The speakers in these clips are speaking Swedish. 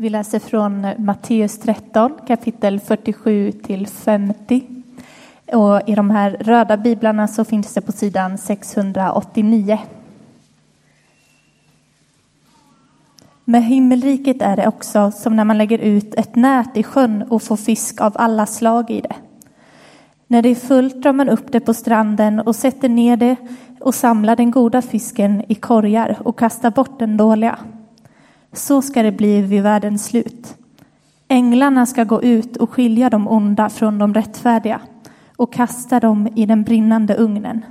Vi läser från Matteus 13, kapitel 47 till 50. Och I de här röda biblarna så finns det på sidan 689. Med himmelriket är det också som när man lägger ut ett nät i sjön och får fisk av alla slag i det. När det är fullt drar man upp det på stranden och sätter ner det och samlar den goda fisken i korgar och kastar bort den dåliga. Så ska det bli vid världens slut. Änglarna ska gå ut och skilja de onda från de rättfärdiga och kasta dem i den brinnande ugnen.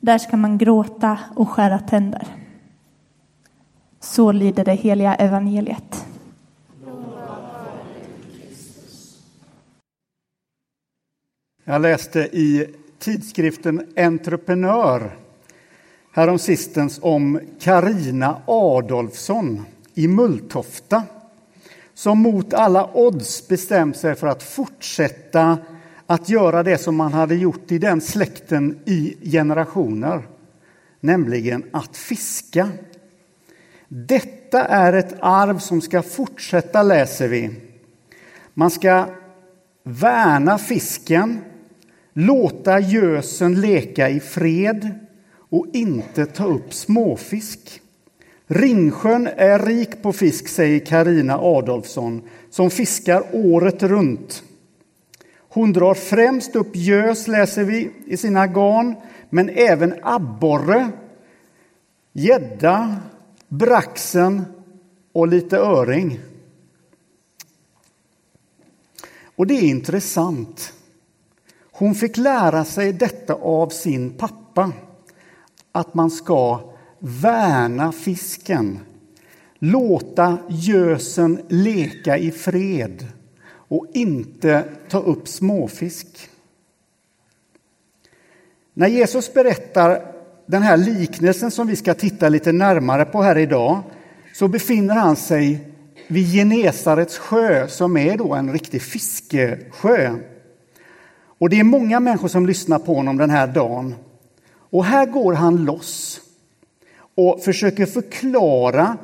Där ska man gråta och skära tänder. Så lyder det heliga evangeliet. Jag läste i tidskriften Entreprenör häromsistens om Karina Adolfsson i Mulltofta som mot alla odds bestämt sig för att fortsätta att göra det som man hade gjort i den släkten i generationer, nämligen att fiska. Detta är ett arv som ska fortsätta, läser vi. Man ska värna fisken, låta gösen leka i fred och inte ta upp småfisk. Ringsjön är rik på fisk, säger Karina Adolfsson som fiskar året runt. Hon drar främst upp gös, läser vi, i sina garn, men även abborre, gädda, braxen och lite öring. Och det är intressant. Hon fick lära sig detta av sin pappa, att man ska värna fisken, låta gösen leka i fred och inte ta upp småfisk. När Jesus berättar den här liknelsen som vi ska titta lite närmare på här idag så befinner han sig vid Genesarets sjö som är då en riktig fiskesjö. Och det är många människor som lyssnar på honom den här dagen. Och här går han loss och försöker förklara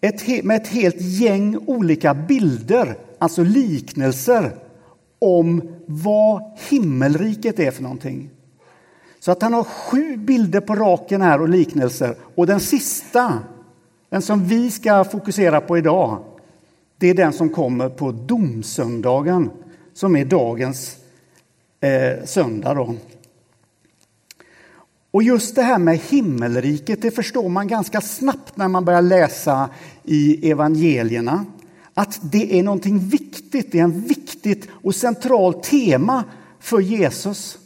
ett, med ett helt gäng olika bilder, alltså liknelser om vad himmelriket är för någonting. Så att han har sju bilder på raken här och liknelser. Och den sista, den som vi ska fokusera på idag, det är den som kommer på domsöndagen, som är dagens eh, söndag. Då. Och just det här med himmelriket, det förstår man ganska snabbt när man börjar läsa i evangelierna. Att det är någonting viktigt, det är en viktigt och centralt tema för Jesus.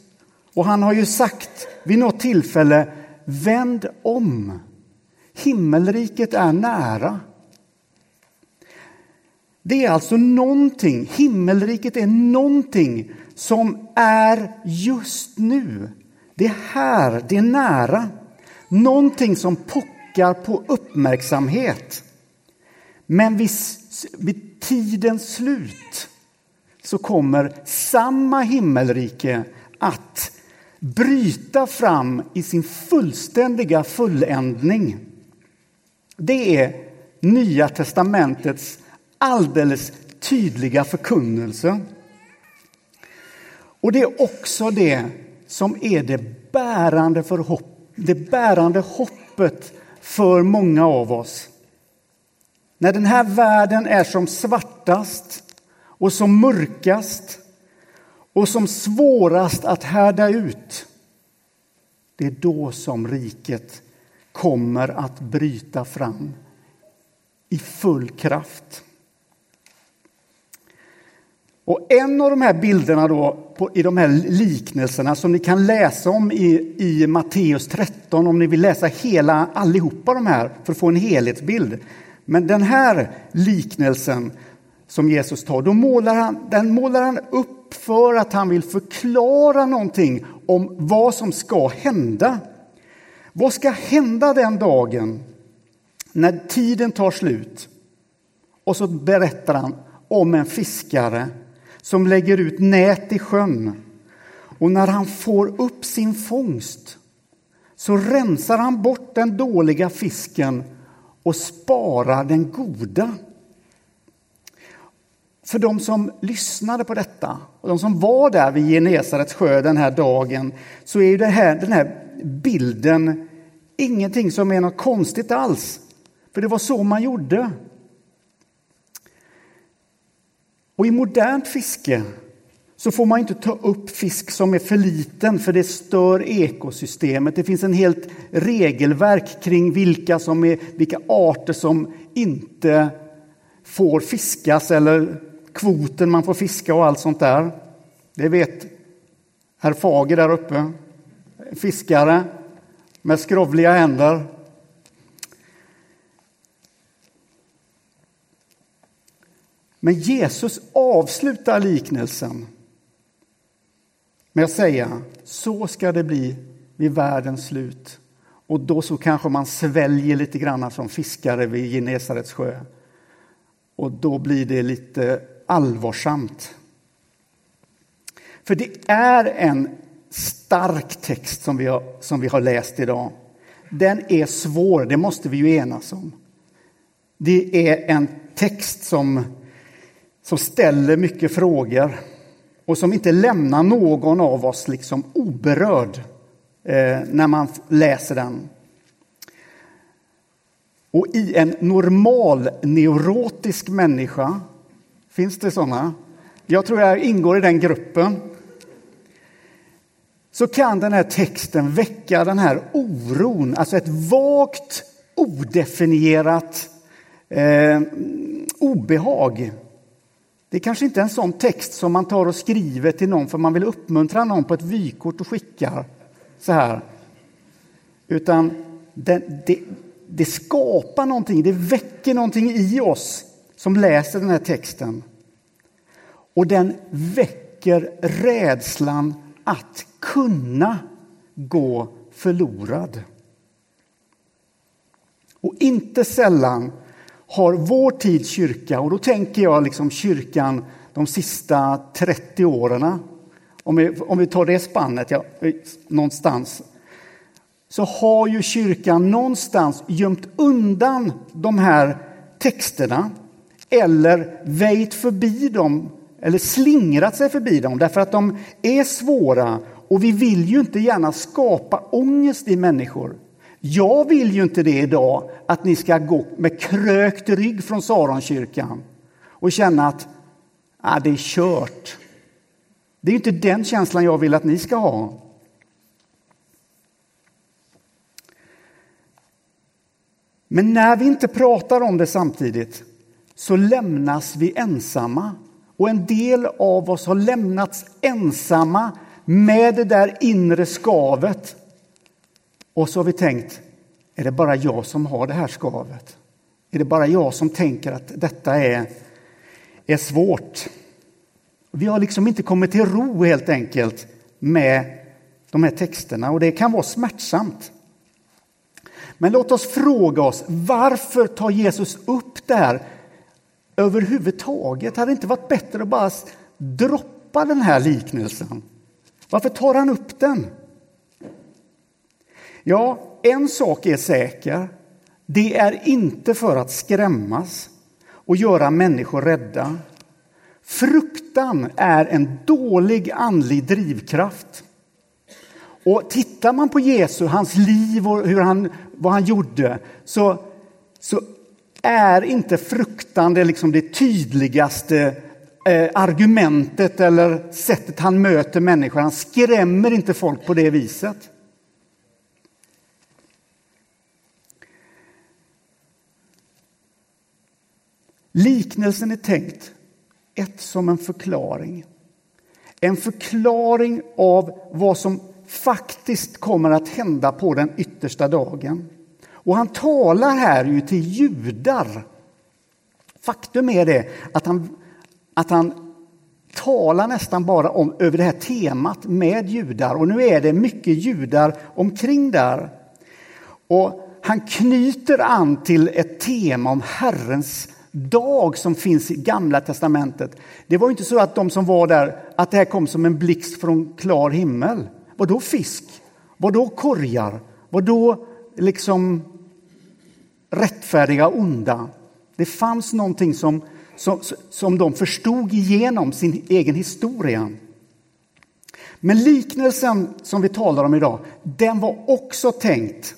Och han har ju sagt vid något tillfälle, vänd om. Himmelriket är nära. Det är alltså någonting, himmelriket är någonting som är just nu. Det är här, det är nära. Någonting som pockar på uppmärksamhet. Men vid, vid tidens slut så kommer samma himmelrike att bryta fram i sin fullständiga fulländning. Det är Nya testamentets alldeles tydliga förkunnelse. Och det är också det som är det bärande, för hopp, det bärande hoppet för många av oss. När den här världen är som svartast och som mörkast och som svårast att härda ut det är då som riket kommer att bryta fram i full kraft. Och en av de här bilderna då, på, i de här liknelserna som ni kan läsa om i, i Matteus 13 om ni vill läsa hela allihopa de här för att få en helhetsbild. Men den här liknelsen som Jesus tar, då målar han, den målar han upp för att han vill förklara någonting om vad som ska hända. Vad ska hända den dagen när tiden tar slut? Och så berättar han om en fiskare som lägger ut nät i sjön. Och när han får upp sin fångst så rensar han bort den dåliga fisken och sparar den goda. för de som lyssnade på detta och de som var där vid Genesarets sjö den här dagen så är ju det här, den här bilden ingenting som är något konstigt alls. För det var så man gjorde. Och i modernt fiske så får man inte ta upp fisk som är för liten för det stör ekosystemet. Det finns en helt regelverk kring vilka, som är, vilka arter som inte får fiskas eller kvoten man får fiska och allt sånt där. Det vet herr Fager där uppe. Fiskare med skrovliga händer. Men Jesus avslutar liknelsen med att säga så ska det bli vid världens slut. Och då så kanske man sväljer lite grann som fiskare vid Genesarets sjö. Och då blir det lite allvarsamt. För det är en stark text som vi har, som vi har läst idag. Den är svår, det måste vi ju enas om. Det är en text som, som ställer mycket frågor och som inte lämnar någon av oss liksom oberörd eh, när man läser den. Och i en normal neurotisk människa, finns det sådana? Jag tror jag ingår i den gruppen. Så kan den här texten väcka den här oron, alltså ett vagt, odefinierat eh, obehag det är kanske inte är en sån text som man tar och skriver till någon för man vill uppmuntra någon på ett vykort och skickar så här. Utan det, det, det skapar någonting, det väcker någonting i oss som läser den här texten. Och den väcker rädslan att kunna gå förlorad. Och inte sällan har vår tids kyrka, och då tänker jag liksom kyrkan de sista 30 åren, om vi, om vi tar det spannet ja, någonstans, så har ju kyrkan någonstans gömt undan de här texterna eller väjt förbi dem eller slingrat sig förbi dem därför att de är svåra och vi vill ju inte gärna skapa ångest i människor. Jag vill ju inte det idag, att ni ska gå med krökt rygg från Saronkyrkan och känna att ah, det är kört. Det är inte den känslan jag vill att ni ska ha. Men när vi inte pratar om det samtidigt så lämnas vi ensamma. Och en del av oss har lämnats ensamma med det där inre skavet och så har vi tänkt, är det bara jag som har det här skavet? Är det bara jag som tänker att detta är, är svårt? Vi har liksom inte kommit till ro helt enkelt med de här texterna och det kan vara smärtsamt. Men låt oss fråga oss, varför tar Jesus upp det här överhuvudtaget? Hade det inte varit bättre att bara droppa den här liknelsen? Varför tar han upp den? Ja, en sak är säker. Det är inte för att skrämmas och göra människor rädda. Fruktan är en dålig andlig drivkraft. Och tittar man på Jesus, hans liv och hur han, vad han gjorde så, så är inte fruktan det, liksom det tydligaste eh, argumentet eller sättet han möter människor. Han skrämmer inte folk på det viset. Liknelsen är tänkt ett som en förklaring. En förklaring av vad som faktiskt kommer att hända på den yttersta dagen. Och han talar här ju till judar. Faktum är det att han, att han talar nästan bara om, över det här temat med judar. Och nu är det mycket judar omkring där. Och han knyter an till ett tema om Herrens dag som finns i Gamla testamentet. Det var inte så att de som var där, att det här kom som en blixt från klar himmel. Vad då fisk? Vad då korgar? Vad då liksom rättfärdiga onda? Det fanns någonting som, som, som de förstod igenom sin egen historia. Men liknelsen som vi talar om idag, den var också tänkt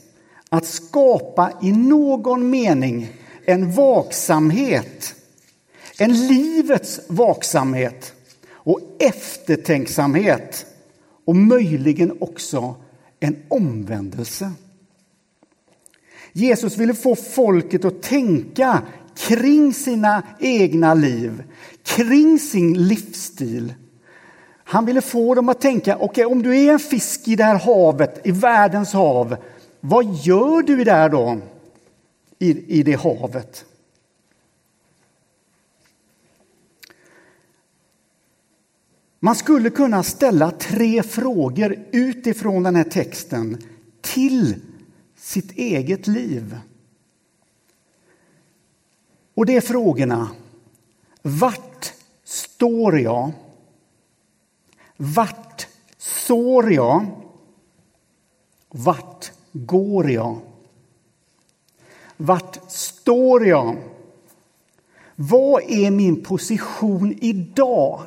att skapa i någon mening en vaksamhet, en livets vaksamhet och eftertänksamhet och möjligen också en omvändelse. Jesus ville få folket att tänka kring sina egna liv, kring sin livsstil. Han ville få dem att tänka, okej okay, om du är en fisk i det här havet, i världens hav, vad gör du där då? I, i det havet? Man skulle kunna ställa tre frågor utifrån den här texten till sitt eget liv. Och det är frågorna. Vart står jag? Vart sår jag? Vart går jag? Vart står jag? Vad är min position idag?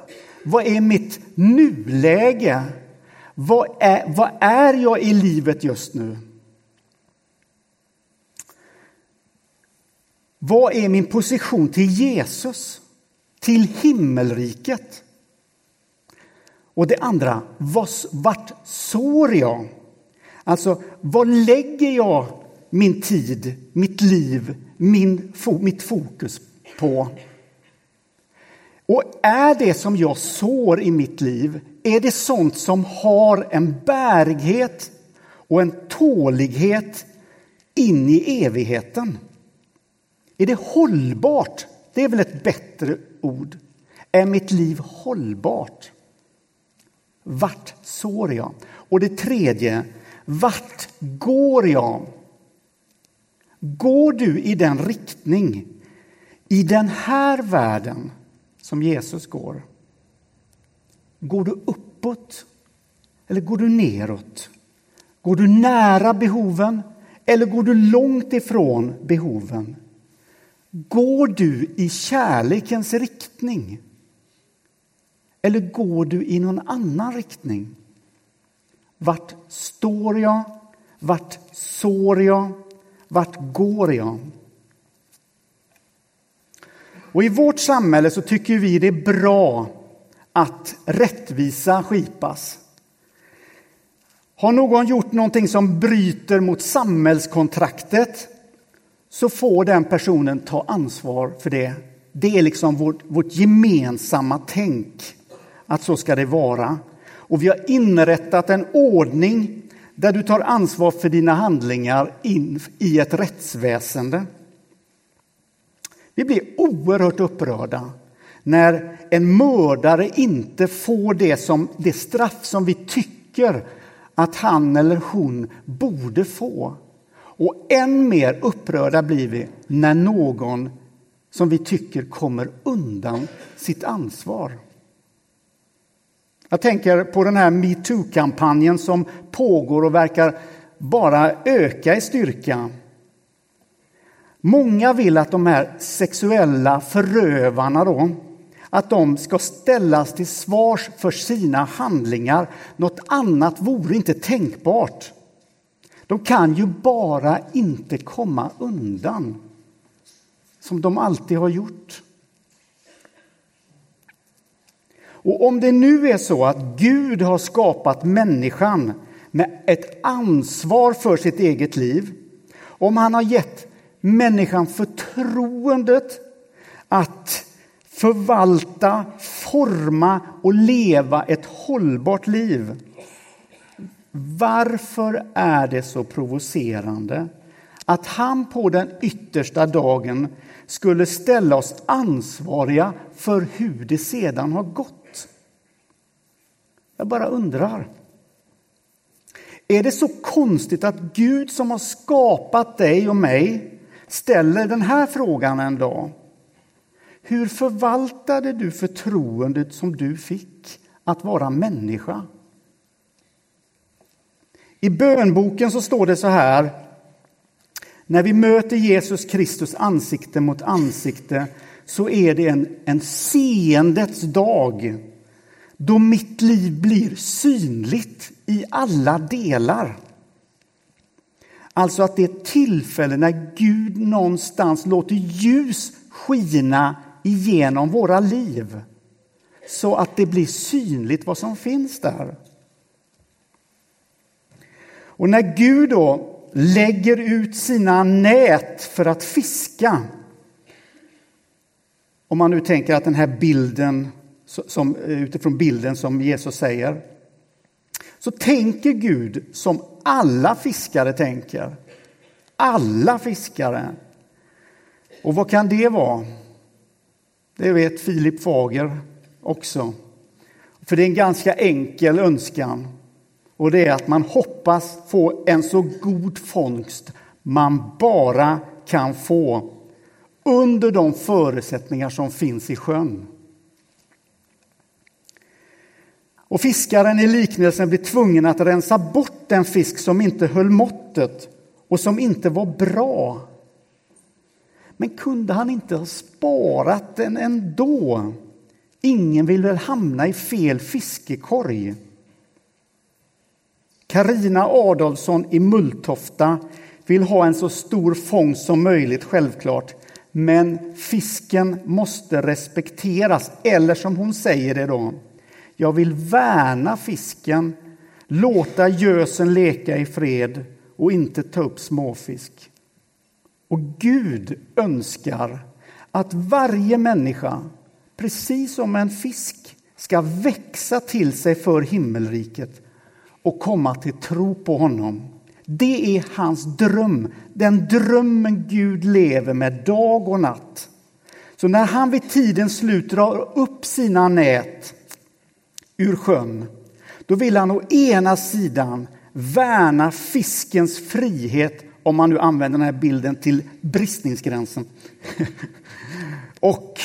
Vad är mitt nuläge? Vad är, vad är jag i livet just nu? Vad är min position till Jesus? Till himmelriket? Och det andra, vart sår jag? Alltså, vad lägger jag min tid, mitt liv, min, mitt fokus på? Och är det som jag sår i mitt liv, är det sånt som har en bärighet och en tålighet in i evigheten? Är det hållbart? Det är väl ett bättre ord. Är mitt liv hållbart? Vart sår jag? Och det tredje, vart går jag? Går du i den riktning, i den här världen, som Jesus går? Går du uppåt eller går du neråt? Går du nära behoven eller går du långt ifrån behoven? Går du i kärlekens riktning? Eller går du i någon annan riktning? Vart står jag? Vart sår jag? Vart går jag? Och I vårt samhälle så tycker vi det är bra att rättvisa skipas. Har någon gjort någonting som bryter mot samhällskontraktet så får den personen ta ansvar för det. Det är liksom vårt, vårt gemensamma tänk, att så ska det vara. Och vi har inrättat en ordning där du tar ansvar för dina handlingar in i ett rättsväsende. Vi blir oerhört upprörda när en mördare inte får det, som, det straff som vi tycker att han eller hon borde få. Och än mer upprörda blir vi när någon som vi tycker kommer undan sitt ansvar. Jag tänker på den här metoo-kampanjen som pågår och verkar bara öka i styrka. Många vill att de här sexuella förövarna då, att de ska ställas till svars för sina handlingar. Något annat vore inte tänkbart. De kan ju bara inte komma undan som de alltid har gjort. Och om det nu är så att Gud har skapat människan med ett ansvar för sitt eget liv, om han har gett människan förtroendet att förvalta, forma och leva ett hållbart liv varför är det så provocerande att han på den yttersta dagen skulle ställa oss ansvariga för hur det sedan har gått? Jag bara undrar. Är det så konstigt att Gud som har skapat dig och mig ställer den här frågan en dag? Hur förvaltade du förtroendet som du fick att vara människa? I bönboken så står det så här. När vi möter Jesus Kristus ansikte mot ansikte så är det en, en seendets dag då mitt liv blir synligt i alla delar. Alltså att det är ett tillfälle när Gud någonstans låter ljus skina igenom våra liv så att det blir synligt vad som finns där. Och när Gud då lägger ut sina nät för att fiska om man nu tänker att den här bilden, som, eh, utifrån bilden som Jesus säger så tänker Gud som alla fiskare tänker. Alla fiskare. Och vad kan det vara? Det vet Filip Fager också. För det är en ganska enkel önskan. Och det är att man hoppas få en så god fångst man bara kan få under de förutsättningar som finns i sjön. Och fiskaren i liknelsen blir tvungen att rensa bort den fisk som inte höll måttet och som inte var bra. Men kunde han inte ha sparat den ändå? Ingen vill väl hamna i fel fiskekorg? Karina Adolfsson i Mulltofta vill ha en så stor fångst som möjligt, självklart. Men fisken måste respekteras, eller som hon säger det då. Jag vill värna fisken, låta gösen leka i fred och inte ta upp småfisk. Och Gud önskar att varje människa, precis som en fisk, ska växa till sig för himmelriket och komma till tro på honom. Det är hans dröm, den drömmen Gud lever med dag och natt. Så när han vid tidens slut drar upp sina nät ur sjön, då vill han å ena sidan värna fiskens frihet, om man nu använder den här bilden till bristningsgränsen. och,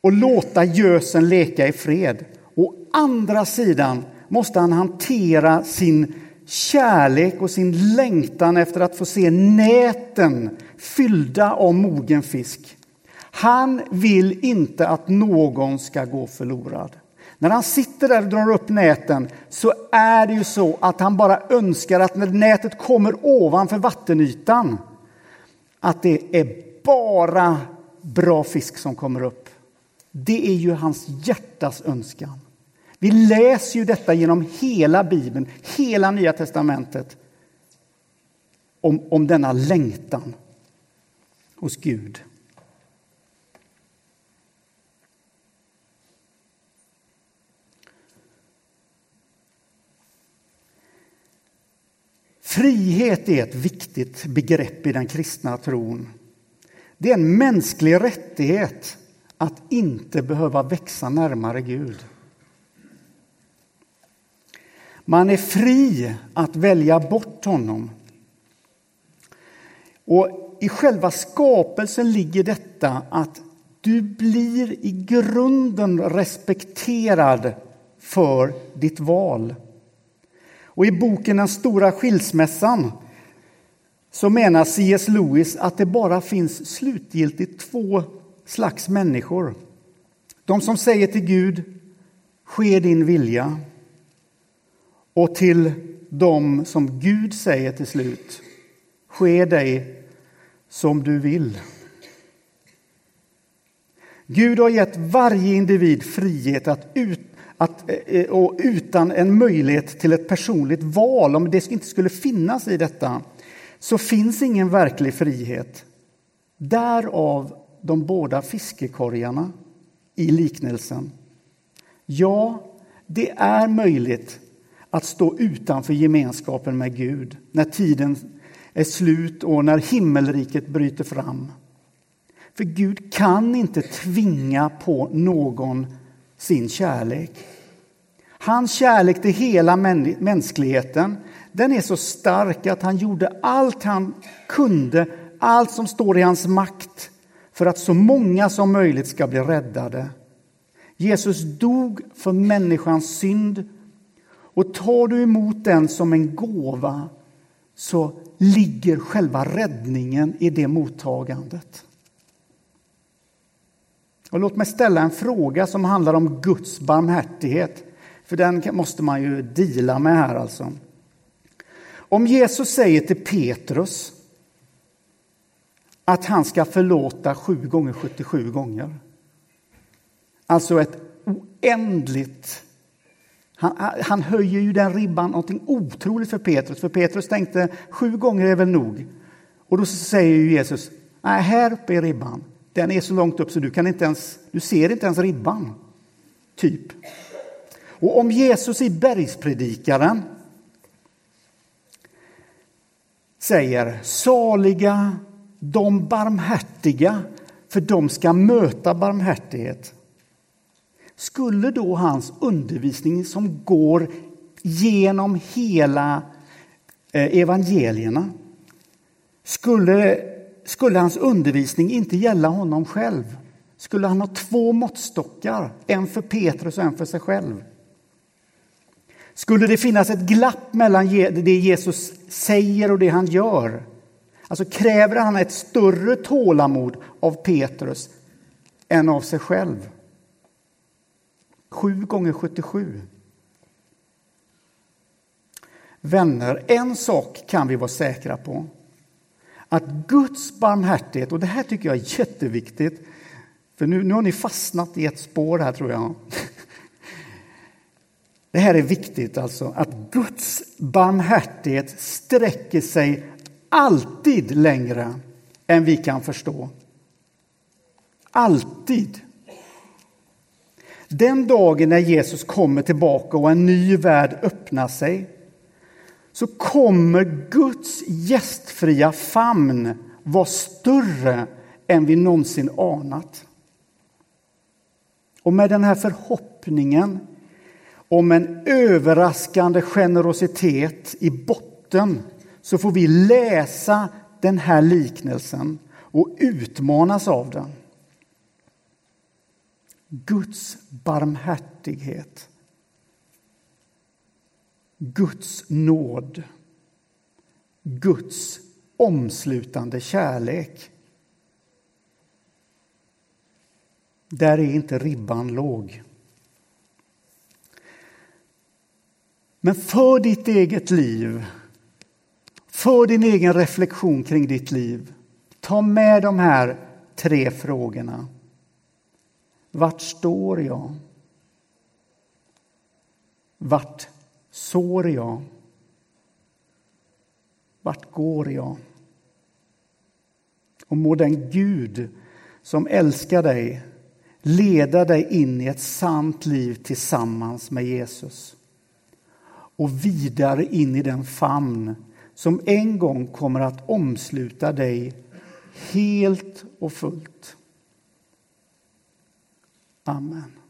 och låta gösen leka i fred. Å andra sidan måste han hantera sin kärlek och sin längtan efter att få se näten fyllda av mogen fisk. Han vill inte att någon ska gå förlorad. När han sitter där och drar upp näten så är det ju så att han bara önskar att när nätet kommer ovanför vattenytan att det är bara bra fisk som kommer upp. Det är ju hans hjärtas önskan. Vi läser ju detta genom hela Bibeln, hela Nya testamentet om, om denna längtan hos Gud. Frihet är ett viktigt begrepp i den kristna tron. Det är en mänsklig rättighet att inte behöva växa närmare Gud. Man är fri att välja bort honom. Och I själva skapelsen ligger detta att du blir i grunden respekterad för ditt val. Och I boken Den stora skilsmässan så menar C.S. Lewis att det bara finns slutgiltigt två slags människor. De som säger till Gud, ske din vilja och till dem som Gud säger till slut, ske dig som du vill. Gud har gett varje individ frihet att, ut, att eh, eh, och utan en möjlighet till ett personligt val, om det inte skulle finnas i detta, så finns ingen verklig frihet. Därav de båda fiskekorgarna i liknelsen. Ja, det är möjligt att stå utanför gemenskapen med Gud när tiden är slut och när himmelriket bryter fram. För Gud kan inte tvinga på någon sin kärlek. Hans kärlek till hela mänskligheten den är så stark att han gjorde allt han kunde, allt som står i hans makt för att så många som möjligt ska bli räddade. Jesus dog för människans synd och tar du emot den som en gåva så ligger själva räddningen i det mottagandet. Och låt mig ställa en fråga som handlar om Guds barmhärtighet. För den måste man ju dela med här alltså. Om Jesus säger till Petrus att han ska förlåta 7 gånger 77 gånger. Alltså ett oändligt... Han, han höjer ju den ribban någonting otroligt för Petrus. För Petrus tänkte sju gånger är väl nog. Och då säger ju Jesus, nej här uppe är ribban. Den är så långt upp så du kan inte ens, du ser inte ens ribban. Typ. Och om Jesus i bergspredikaren säger saliga de barmhärtiga, för de ska möta barmhärtighet. Skulle då hans undervisning som går genom hela eh, evangelierna, skulle, skulle hans undervisning inte gälla honom själv? Skulle han ha två måttstockar, en för Petrus och en för sig själv? Skulle det finnas ett glapp mellan det Jesus säger och det han gör? Alltså kräver han ett större tålamod av Petrus än av sig själv. Sju gånger 77. Vänner, en sak kan vi vara säkra på. Att Guds barmhärtighet, och det här tycker jag är jätteviktigt, för nu, nu har ni fastnat i ett spår här tror jag. Det här är viktigt alltså, att Guds barmhärtighet sträcker sig alltid längre än vi kan förstå. Alltid. Den dagen när Jesus kommer tillbaka och en ny värld öppnar sig så kommer Guds gästfria famn vara större än vi någonsin anat. Och med den här förhoppningen om en överraskande generositet i botten så får vi läsa den här liknelsen och utmanas av den. Guds barmhärtighet. Guds nåd. Guds omslutande kärlek. Där är inte ribban låg. Men för ditt eget liv för din egen reflektion kring ditt liv, ta med de här tre frågorna. Vart står jag? Vart sår jag? Vart går jag? Och må den Gud som älskar dig leda dig in i ett sant liv tillsammans med Jesus och vidare in i den famn som en gång kommer att omsluta dig helt och fullt. Amen.